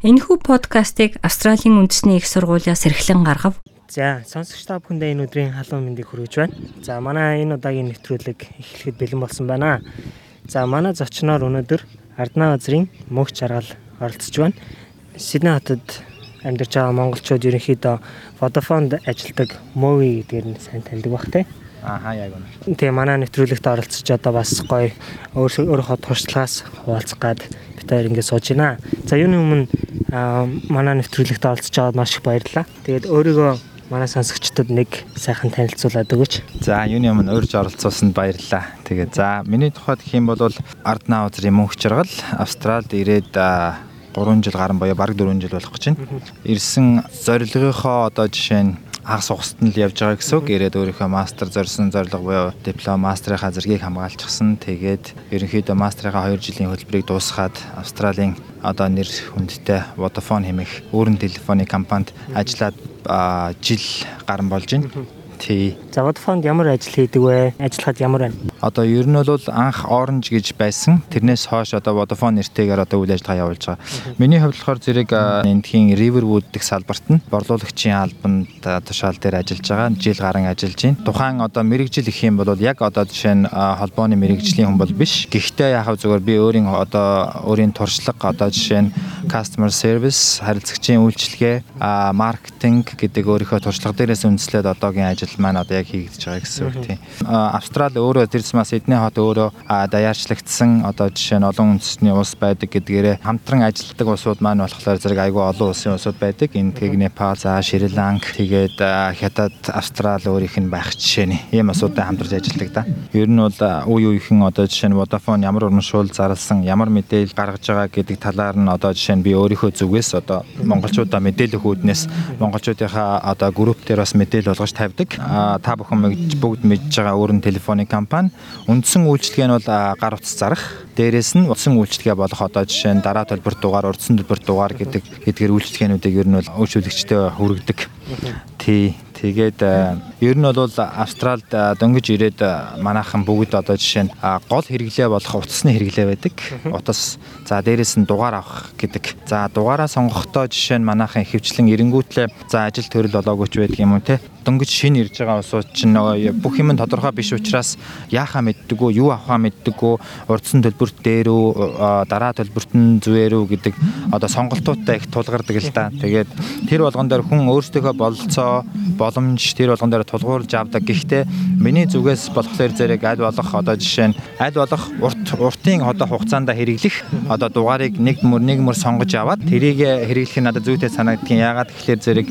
Энэхүү подкастыг Австралийн үндэсний их сургуулиас эрхлэн гаргав. За сонсогч та бүхэндээ энэ өдрийн халуун мэндийг хүргэж байна. За манай энэ удаагийн нэвтрүүлэг эхлэхэд бэлэн болсон байна. За манай зочноор өнөөдөр Арднаа газрын мөнх чаргал оролцож байна. Сидней хотод амьдарч байгаа монголчууд ерөнхийдөө Vodafone-д ажилладаг Movi гэдгээр нь сайн таньдаг бах те. Ааха яг үнэ. Тэгээ манай нэвтрүүлэгт оролцож одоо бас гоё өөрийнхөө туршлагаас хуваалцах гад хоёр ингэ сууж байна. За юуны өмнө манай нэвтрүүлэгт оролцож байгаад маш их баярлалаа. Тэгээд өөрийгөө манай сонсогчдод нэг сайхан танилцуулаад өгөөч. За юуны өмнө урьж оролцуулсанд баярлалаа. Тэгээ за миний тухайд гэх юм бол Арднаа узрын мөнх жаргал Австралид ирээд 3 жил гарan боёо бараг 4 жил болох гэж байна. Ирсэн зорилгынхоо одоо жишээ нь хагас ухсад нь л явж байгаа гэсэн үг. Ирээд өөрийнхөө мастер зорьсон зорилго буюу диплом мастрынхаа зэргийг хамгаалчихсан. Тэгээд ерөнхийдөө мастрынхаа 2 жилийн хөтөлбөрийг дуусгаад Австралийн одоо нэр хүндтэй Vodafone хэмээх өөрийн телефоны компанид ажиллаад жил гарan болж байна. Тий. За Vodafone ямар ажил хийдэг вэ? Ажиллахад ямар байна? Одоо ер нь бол анх Orange гэж байсан. Тэрнээс хойш одоо Vodafone нэртэйгээр одоо үйл ажиллагаа явуулж байгаа. Миний хувьд болохоор зэрэг эндхийн Riverwood дэх салбарт нь борлуулагчийн албанд тушаал дээр ажиллаж байгаа. Жил гарan ажиллаж байна. Тухайн одоо мэрэгжил их юм бол яг одоо жишээ нь холбооны мэрэгжлийн хүн бол биш. Гэхдээ яг зүгээр би өөрийн одоо өөрийн туршлага одоо жишээ нь customer service, харилцагчийн үйлчилгээ, маркетинг гэдэг өөрийнхөө туршлага дээрээс үндэслээд одоогийн ажил маань одоо яг хийгдэж байгаа гэсэн үг тийм. Австрали өөрөө тэр Christmas Эдний хот өөрөө даяарчлагдсан одоо жишээ нь олон үндэсний улс байдаг гэдгээрээ хамтран ажилладаг улсууд маань болохоор зэрэг айгүй олон улсын улсууд байдаг. Энд тэг Непал, за Шри Ланк, тэгээд Хятад, Австрали өөрийнх нь байх жишээ нь ийм улсуудтай хамтарч ажилладаг да. Ер нь бол үе үеийнхэн одоо жишээ нь Vodafone ямар урамшуул зарласан, ямар мэдээлэл гаргаж байгаа гэдэг талаар нь одоо жишээ нь би өөрийнхөө зүгээс одоо монголчуудаа мэдээлэх үүднээс монголчуудынхаа одоо групп дээр бас мэдээлэл болгож тавьдаг. Та бүхэн бүгд мэдж байгаа өөрийн телефоны компани Үндсэн үйлчлэгээ нь бол гар утас зарах. Дээрээс нь утсан үйлчлэгээ болох одоо жишээ нь дараа төлбөр дугаар, урдсан төлбөр дугаар гэдэг эдгээр үйлчлэгээнүүдийг ер нь бол үйлчлэгчтэй хүргэдэг. Тий. Тэгээд ер нь бол Австралид дөнгөж ирээд манайхан бүгд одоо жишээ нь гол хэрэглээ болох утасны хэрэглээ байдаг. Утас за дээрэс нь дугаар авах гэдэг. За дугаараа сонгохдоо жишээ нь манайхан хөвчлэн эренгүүтлээ за ажил төрөл болоогүй ч байдаг юм уу те дөнгөж шинэ ирж байгаа улсууд чинь нөгөө бүх юм тодорхой биш учраас яахаа мэддэггүй, юу авахаа мэддэггүй, урдсан төлбөрт дээр үү, дараа төлбөрт нь зүүэр үү гэдэг одоо сонголтуудтай их тулгардаг л да. Тэгээд тэр болгон дээр хүн өөрсдийнхөө бололцоо, боломж тэр болгон дээр тулгуурлаж авдаг. Гэхдээ миний зүгээс болохоор зэрэг аль болох одоо жишээ нь аль болох урт уртын одоо хугацаанд хэрэглэх одоо дугаарыг нэг мөр нэг мөр сонгож аваад тэрийг хэрэглэх нь надад зүйтэй санагдгийн. Яагаад тэгэхээр зэрэг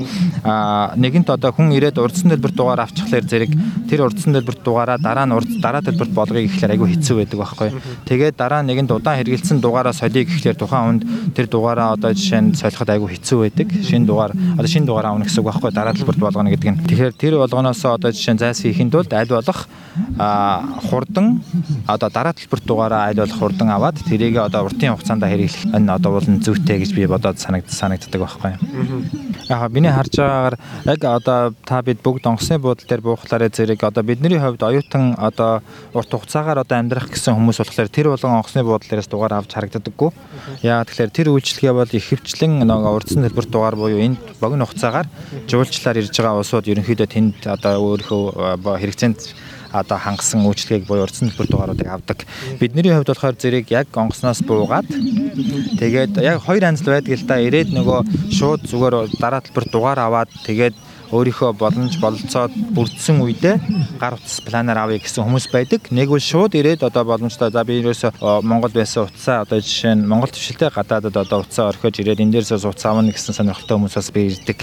нэгэнт одоо хүн ирээд урдсан төлбөрт дугаар авчихлаар зэрэг тэр урдсан төлбөрт дугаараа дараа нь урд дараа төлбөрт болгоё гэхлээр айгүй хэцүү байдаг байхгүй. Тэгээд дараа нэгэнд удаан хэрэгэлсэн дугаараа солиё гэхлээр тухайн хүнд тэр дугаараа одоо жишээ нь солиход айгүй хэцүү байдаг. Шинэ дугаар одоо шинэ дугаараа авах гэсэн үг байхгүй дараа төлбөрт болгоно гэдэг нь. Тэгэхээр тэр болгоноос одоо жишээ нь зайлс хийхэд тулд аль болох хурдан одоо дараа төлбөрт дугаараа аль болох хурдан аваад тэрийг одоо уртын хугацаанд хэрэглэх нь одоо бол зүйтэй гэж би бодоод санагддаг санагддаг байхгүй. Яг миний харж байгаагаар яг одоо та бид бүгд онгоцны буудлын дээр буухлаарэ зэрэг одоо бидний хувьд оюутан одоо урт хугацаагаар одоо амьдрах гэсэн хүмүүс болохоор тэр болгон онгоцны буудлаас дугаар авч харагддаггүй. Яа тэгэхээр тэр үйлчлэгээ бол их хөвчлэн нөгөө урдсан төлбөр дугаар буюу энэ богино хугацаагаар жуулчлаар ирж байгаа улсууд ерөнхийдөө тэнд одоо өөрийнхөө хэрэгцээнд одоо хангасан үйлчлэгийг буюу урдсан төлбөр дугааруудыг авдаг. Бидний хувьд болохоор зэрэг яг онгоцноос буугаад тэгээд яг хоёр анзал байдаг л да. Ирээд нөгөө шууд зүгээр дараа төлбөр дугаар аваад тэгээд өөрийнхөө боломж бололцоод бүрдсэн үедээ гар утас планаар авъя гэсэн хүмүүс байдаг. Нэг бол шууд ирээд одоо боломжтой за би ерөөсө Монгол байсан утсаа одоо жишээ нь Монгол төвшөлтэй гадаадад одоо утсаа орхиж ирээд энэ дээрээс утас авна гэсэн сонирхолтой хүмүүс бас би ирдэг.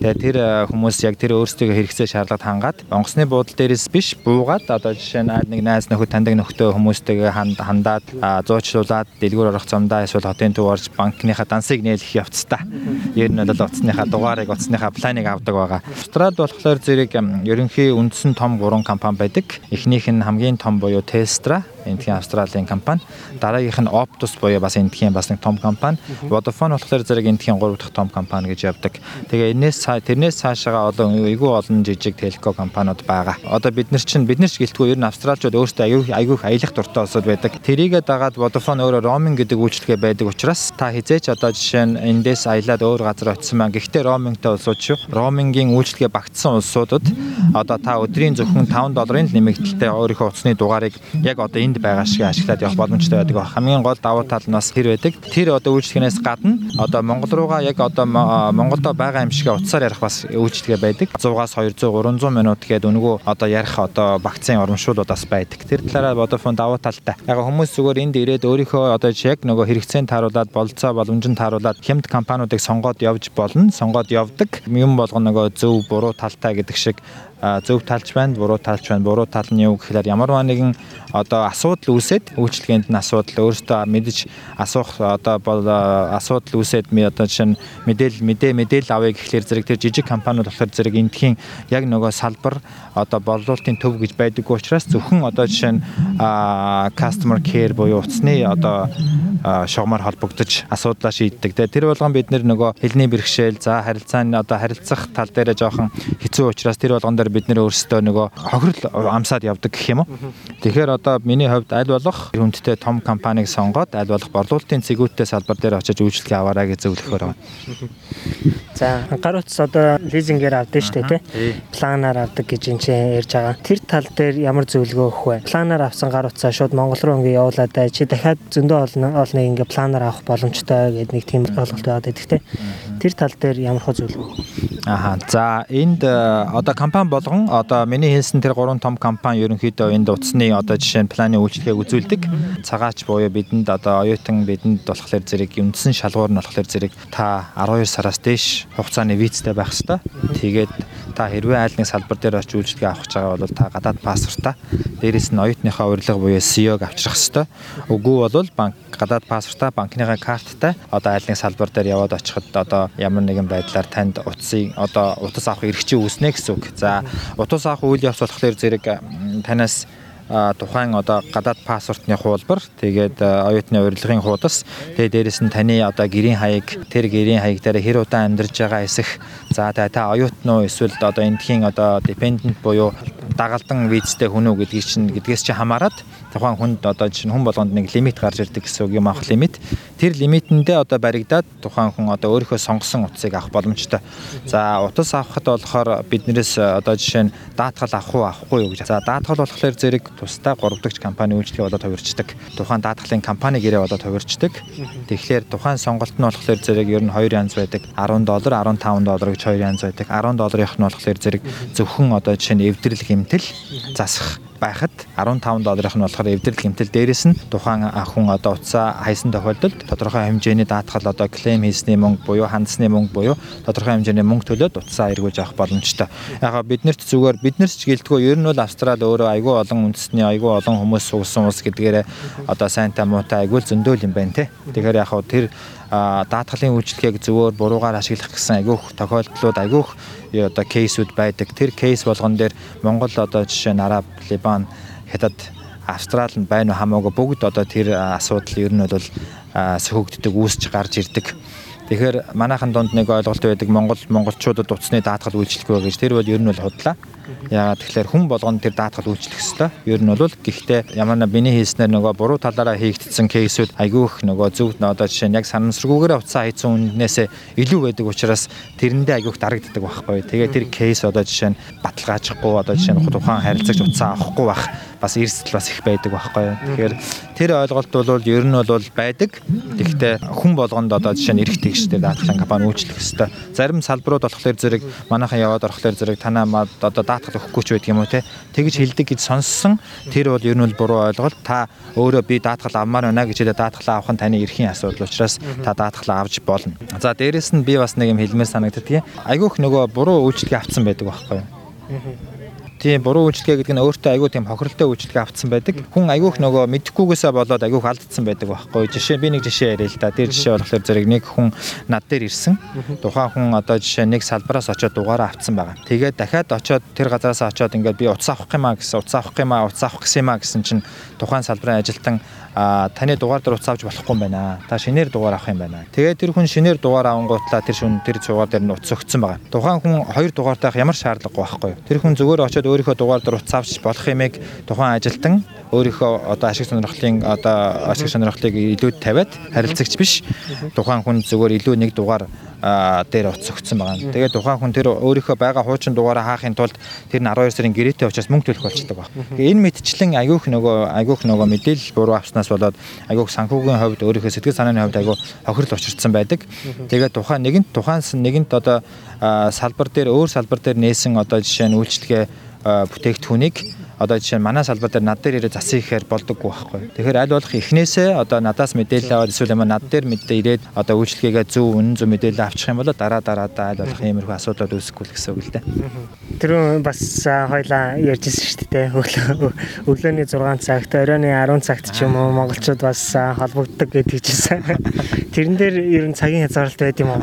Тэгээ тэр хүмүүс яг тэр өөрсдөө хэрэгцээ шаардлагад хангаад онгоцны буудлын дээрээс биш буугаад одоо жишээ нь нэг найз нөхөд таньдаг нөхдөд хүмүүстэйгээ хандаад зуучлуулад дэлгүүр орох замдаа эсвэл хотын төв орж банкныхаа дансыг нээлэх явцдаа. Ер нь бол утасныхаа дугаарыг утасныхаа планыг авдаг байгаа. Австралид болохоор зэрэг ерөнхий үндсэн том 3 компани байдаг. Эхнийх нь хамгийн том буюу Telstra, Эндхийн Австралийн компани. Дараагийнх нь Optus буюу бас эндхийн бас нэг том компани. Vodafone болохоор зэрэг эндхийн 3 дахь том компани гэж явдаг. Тэгээ энэс тэрнээс цаашаа одоо айгүй олон жижиг телко компаниуд байгаа. Одоо бид нар чинь бид нар ч гэлтгүй ер нь австралчууд өөрсдөө айгүй айгүй аялах дуртай улсууд байдаг. Тэрийгээ дагаад Vodafone өөрөө roaming гэдэг үйлчилгээ байдаг учраас та хизээч одоо жишээ нь эндээс аялаад өөр газар очисон маань гэхдээ roamingтай улсууд шүү. Roaming-ийн үйлчилгээ багтсан улсуудад одоо та өдрийн зөвхөн 5 долларын нэмэгдэлтэй өөрийнхөө утасны дугаарыг яг одоо энд байгаа шиг ашиглаад явах боломжтой байдаг. Хамгийн гол давуу тал нь бас тэр байдаг. Тэр одоо үйлчлэгнээс гадна одоо Монгол руугаа яг одоо Монголдо байгаа юм шиг утсаар ярих бас үйлчлэгээ байдаг. 100-аас 200 300 минут гээд өнгөө одоо ярих одоо багцын урамшуулууд бас байдаг. Тэр талаараа Vodafone давуу талтай. Яг хүмүүс зүгээр энд ирээд өөрийнхөө одоо яг нөгөө хэрэгцээнд тааруулаад болцоо боломжинд тааруулаад хямд компаниудыг сонгоод явж болно. Сонгоод явдаг. Юм болгоно нөгөө зөв буруу талтай гэдэг шиг зөв талч байна, буруу талч байна. Буруу тал нь юу гэхээр ямар нэгэн одоо асуудал үүсээд үйлчлэгээнд нь асуудал өөрөөсөө мэдж асуух одоо бол асуудал үүсээд ми одоо жишээ нь мэдээл мэдээ мэдээлэл авъя гэхлээр зэрэг тэр жижиг компаниуд болохоор зэрэг эндхийн яг нөгөө салбар одоо боловлуулалтын төв гэж байдаг учраас зөвхөн одоо жишээ нь customer care буюу утасны одоо шугамар холбогдож асуудлаа шийддэг. Тэр болгон бид нөгөө хэлний бэрхшээл за харилцааны одоо харилцах тал дээр жоохон хэцүү учраас тэр болгон дээр бид нэр өөрсдөө нөгөө хохирол амсаад явдаг гэх юм уу. Тэгэхээр одоо миний хувьд аль болох хүндтэй том компанийг сонгоод аль болох борлуулалтын цэгүүттэй салбар дээр очиж үйлчлэгээ аваарай гэж зөвлөхөөр байна. За гар утас одоо лизингээр авдаг шүү дээ тий. Планаар авдаг гэж энэ чинь ярьж байгаа. Тэр тал дээр ямар зөвлөгөө өгөх вэ? Планаар авсан гар утсаа шууд Монгол руу ингээ явуулаад. Чи дахиад зөндөө олон олныг ингээ планаар авах боломжтой гэдэг нэг тийм ойлголт байдаг тий. Тэр тал дээр ямар хөө зөвлөгөө өгөх? Аха. За энд э, одоо компани болгон одоо миний хэлсэн тэр гурван том компани ерөнхийдөө энд утасны одоо жишээ нь планы үйлчлэгийг үзүүлдэг. Цагаач буюу бидэнд одоо оюутан бидэнд болохоор зэрэг үндсэн шалгуур нь болохоор зэрэг та 12 сараас дээш хугацааны визтэй байх хэвээр. Тэгээд та хэрвээ аль нэг салбар дээр очиж үйлчлэгээ авах гэж байгаа бол та гадаад паспортаа дээрээс нь оюутныхаа урилга буюу CEO-г авчрах хэвээр. Үгүй бол банк гадаад паспортаа банкныхаа карттай одоо аль нэг салбар дээр яваад очиход одоо ямар нэгэн байдлаар танд утсыг одоо утас авах эрхчээ үүснэ гэсэн үг. За утас авах үйл явц болохоор зэрэг танаас тухайн одоо гадаад паспортны хуулбар тэгээд оюутны урилгын хуудас. Тэгээд дээрэс нь таны одоо гэрийн хаяг тэр гэрийн хаяг дээр хэр удаан амьдарч байгаа эсэх. За та оюутан уу эсвэл одоо эндхийн одоо dependent буюу дагалдан визтэй хүн үү гэдгийг чинь гэдгээс чинь хамаарат тухайн хүнд одоо чинь хүн болгонд нэг лимит гарч ирдэг гэсэн үг юм авах лимит. Тэр лимитэндээ одоо баригдаад тухайн хүн одоо өөрийнхөө сонгосон утсыг авах боломжтой. За утас авахд болохоор биднээс одоо жишээ нь даатгал авах уу авахгүй юу гэж. За даатгал болохоор зэрэг тусдаа 3 дахь компани үйлчлэгээ болоод хувирчдаг. Тухайн даатгалын компани гэрээ болоод хувирчдаг. Тэгэхээр тухайн сонголт нь болохоор зэрэг ер нь хоёр янз байдаг. 10 доллар, 15 доллар гэж хоёр янз байдаг. 10 долларынх нь болохоор зэрэг зөвхөн одоо жишээ нь эвдрэл хэмтэл засах байхад 15 долларынх нь болохоор эвдрэл гэмтэл дээрэс нь тухайн хүн одоо утсаа хайсан тохиолдолд тодорхой хэмжээний даатгал одоо клейм хийсний мөнгө буюу хандсны мөнгө буюу тодорхой хэмжээний мөнгө төлөөд утсаа эргүүлж авах боломжтой. Яг биднэрт зүгээр биднэрч гэлтгөө ер нь бол Австрали өөрөө айгүй олон үндэсний айгүй олон хүмүүс суусан улс гэдгээр одоо сайнтай муутай айгүй зөндөөл юм байна те. Тэгэхээр яг тэр даатгалын үйлчлэгийг зөвөр буруугаар ашиглах гэсэн айгүйх тохиолдлууд айгүйх одоо кейсүүд байдаг. Тэр кейс болгон дээр Монгол одоо жишээ нь Араб, Либан, Хятад, Австрали нь байна уу хамаагүй бүгд одоо тэр асуудал ер нь бол сөхөгддөг, үүсч гарч ирдэг. Тэгэхээр манайхан донд нэг ойлголт байдаг Монгол монголчуудад утасны даатгал үйлчлэхгүй гэж тэр бол ер нь бол худлаа. Яагаад тэгэхээр хүн болгоно тэр даатгал үйлчлэх ёстой. Ер нь бол гэхдээ ямар нэг миний хийснээр нөгөө буруу талаараа хийгдсэн кейсүүд айгүйх нөгөө зөв одоо жишээ нь яг санамсаргүйгээр уцаа хийцэн үннээсээ илүү байдаг учраас тэрэндээ айгүйх дарагддаг байхгүй. Тэгээ тэр кейс одоо жишээ нь баталгаажихгүй одоо жишээ нь тухайн харилцагч уцаа авахгүй байх бас эрсдэл бас их байдаг байхгүй. Тэгэхээр тэр ойлголт бол ер нь бол байдаг. Тэгэхдээ хүн болгонд одоо жишээ нь эрх тэгштэй даатгалын компани үйлчлэх ёстой. Зарим салбарууд болохоор зэрэг манайхан яваад орохлоор зэрэг танаа одоо даатгал өгөхгүй ч байдаг юм уу те. Тэгж хэлдэг гэж сонссон. Тэр бол ер нь буруу ойлголт. Та өөрөө би даатгал авмаар байна гэж хэлээ даатгалаа авах нь таны эрхийн асуудал учраас та даатгалаа авч болно. За дээрэс нь би бас нэг юм хэлмээр санагддаг. Айгүйх нөгөө буруу үйлчлэгээ авцсан байдаг байхгүй юу? Тийм буруу үйлчлэгээ гэдэг нь өөртөө айгүй тийм хохиролтой үйлчлэгээ авцсан байдаг. Хүн айгүйх нөгөө мэдхгүйгээсээ болоод айгүйх алдсан байдаг байхгүй. Жишээ би нэг жишээ яриа л да. Тэр жишээ болохоор зэрэг нэг хүн над дээр ирсэн. Тухайн хүн одоо жишээ нэг салбараас очиод дугаараа авцсан байгаа. Тэгээд дахиад очиод тэр газараас очиод ингээд би утас авах юм аа гэсэн утас авах юм аа утас авах гэсэн юм аа гэсэн чинь тухайн салбарын ажилтан таны дугаар дээр утас авч болохгүй юм байна. Та шинээр дугаар авах юм байна. Тэгээд тэр хүн шинээр дугаар авангуутлаа тэр шүн тэр дугаар дээр нь утас өгсөн байгаа. Тухайн хүн хоёр дугаартай ямар шаардлагагүй байхгүй. Тэр хүн зүгээр очиод өөрийнхөө дугаар дээр утас авч болох юмыг тухайн ажилтан өөрийнхөө одоо ашиг сонирхлын одоо ашиг сонирхлыг илүүд тавиад харилцагч биш. Тухайн хүн зүгээр илүү нэг дугаар дээр утас өгсөн байгаа. Тэгээд тухайн хүн тэр өөрийнхөө байгаа хуучин дугаараа хаахын тулд тэр нь 12 сарын гэрээтэй учраас мөнгө төлөх болчихдог баг. Энэ мэдчлэн агиух нөгөө агиух нөгөө мэдээлэл буруу авснаас болоод агиух санхүүгийн хувьд өөрийнхөө сэтгэл санааны хувьд агиу хохирол учирсан байдаг. Тэгээд тухайн нэгэнт тухайнс нэгэнт одоо салбар дээр өөр салбар дээр нээсэн одоо жишээ нь үйлчлэгээ бүтээгдэхүүнийг одоо жишээ нь манай салбар дээр над дээр ирээд засах ихээр болдоггүй байхгүй. Тэгэхээр аль болох эхнээсээ одоо надаас мэдээлэл аваад эсвэл юм над дээр мэдээ ирээд одоо үйлчлэгээгээ зөв үнэн зөв мэдээлэл авчих юм бол дараа дараадаа аль болох иймэрхүү асуудлууд үүсэхгүй л гэсэн үг л дээ. Тэр бас хоёлаа ярьжсэн шүү дээ. Өглөөний 6 цагт, оройн 10 цагт ч юм уу монголчууд бас холбогддог гэдэг чийсэн. Тэрэн дээр ер нь цагийн хязгаарлалт байд юм уу?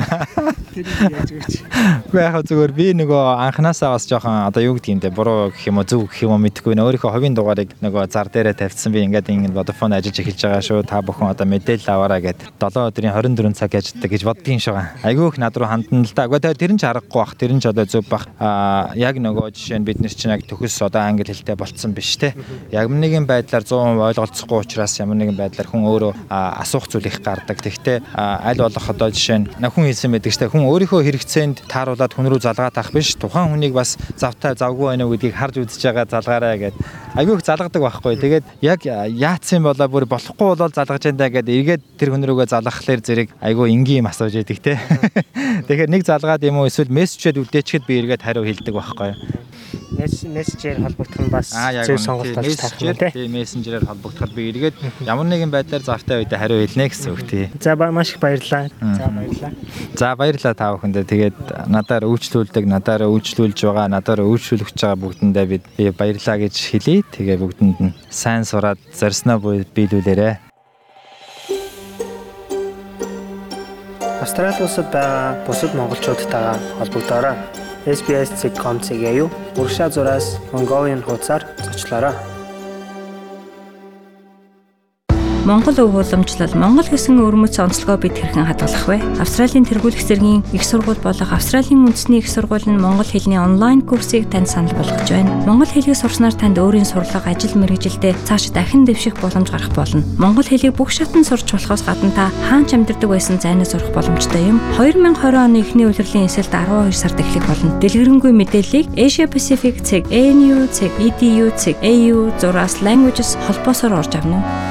Гэхдээ яг зүгээр би нөгөө анханасаа бас жоохон одоо юу гэдэг юм те буруу гэх юм уу зөв гэх юм уу мэдэхгүй нэ өөрийнхөө ховийн дугаарыг нөгөө зар дээрээ тавьчихсан би ингээд ингэ Vodafone ажиллаж эхэлж байгаа шүү та бүхэн одоо мэдээлэл аваарай гэд 7 өдрийн 24 цаг ажилладаг гэж боддгийн шүү. Айгүйх над руу хандна л да. Гэхдээ тэр нь ч аргагүй бах тэр нь ч одоо зөв бах а яг нөгөө жишээ нь бид нар чинь яг төгс одоо англи хэлтэй болцсон биш те. Яг нэгэн байдлаар 100% ойлголцохгүй учраас ямар нэгэн байдлаар хүн өөрөө асуух зүйл их гардаг. Тэгвэл аль болох одоо жишээ нь хүн хэлсэн байдаг штэ хүн өөрийнхөө хэрэгцээнд тааруулаад хүн рүү залгаад авах биш тухайн хүнийг бас завтай завгүй байна уу гэдгийг харж үзэж байгаа залгаарай гэд айгүй их залгадаг байхгүй. Тэгээд яг яатсан болоо бүр болохгүй болол залгаж энэ гэд эргээд тэр хүн рүүгээ залгахлаар зэрэг айгүй энгийн юм асууж яадаг те. Тэгэхээр нэг залгаад юм уу эсвэл мессежэд үлдээчихэд би эргээд хариу хэлдэг байхгүй мессежээр холбогдох нь бас зөв сонголт болж таарах тийм мессенжерээр холбогдоход би эргээд ямар нэгэн байдлаар завтай үедээ хариу хэлнэ гэсэн үг тий. За маш их баярлалаа. За баярлалаа. За баярлалаа та бүхэндээ. Тэгээд надаар үйлчлүүлдэг, надаар үйлчлүүлж байгаа, надаар үйлчлүүлж байгаа бүгдэндээ бид баярлалаа гэж хэлье. Тэгээ бүгдэнд нь сайн сураад зорсноо биелүүлээрэ. Австрали улсад байгаа бусад монголчуудтайгаа холбогдоорой. SBS.com.cg юу урагшаа зураас Mongolian хуудасаар зочлоорой. Монгол өв уламжлал Монгол гэсэн өрмөц онцлогоо бид хэрхэн хадгалах вэ? Австралийн тэргуулах зэргийн их сургууль болох Австралийн үндэсний их сургууль нь монгол хэлний онлайн курсыг танд санал болгож байна. Монгол хэлийг сурснаар танд өөрийн сурлага, ажил мэргэжилдээ цааш дахин дэвших боломж гарах болно. Монгол хэлийг бүх шатнд сурч болохоос гадна та хаанч амьдардаг байсан зайнаас сурах боломжтой юм. 2020 оны эхний улирлын эсэлд 12 сард эхлэх болно. Дэлгэрэнгүй мэдээллийг Asia Pacific цэг, ANU цэг, EDU цэг, AU зураас Languages холбоосоор орж авна уу?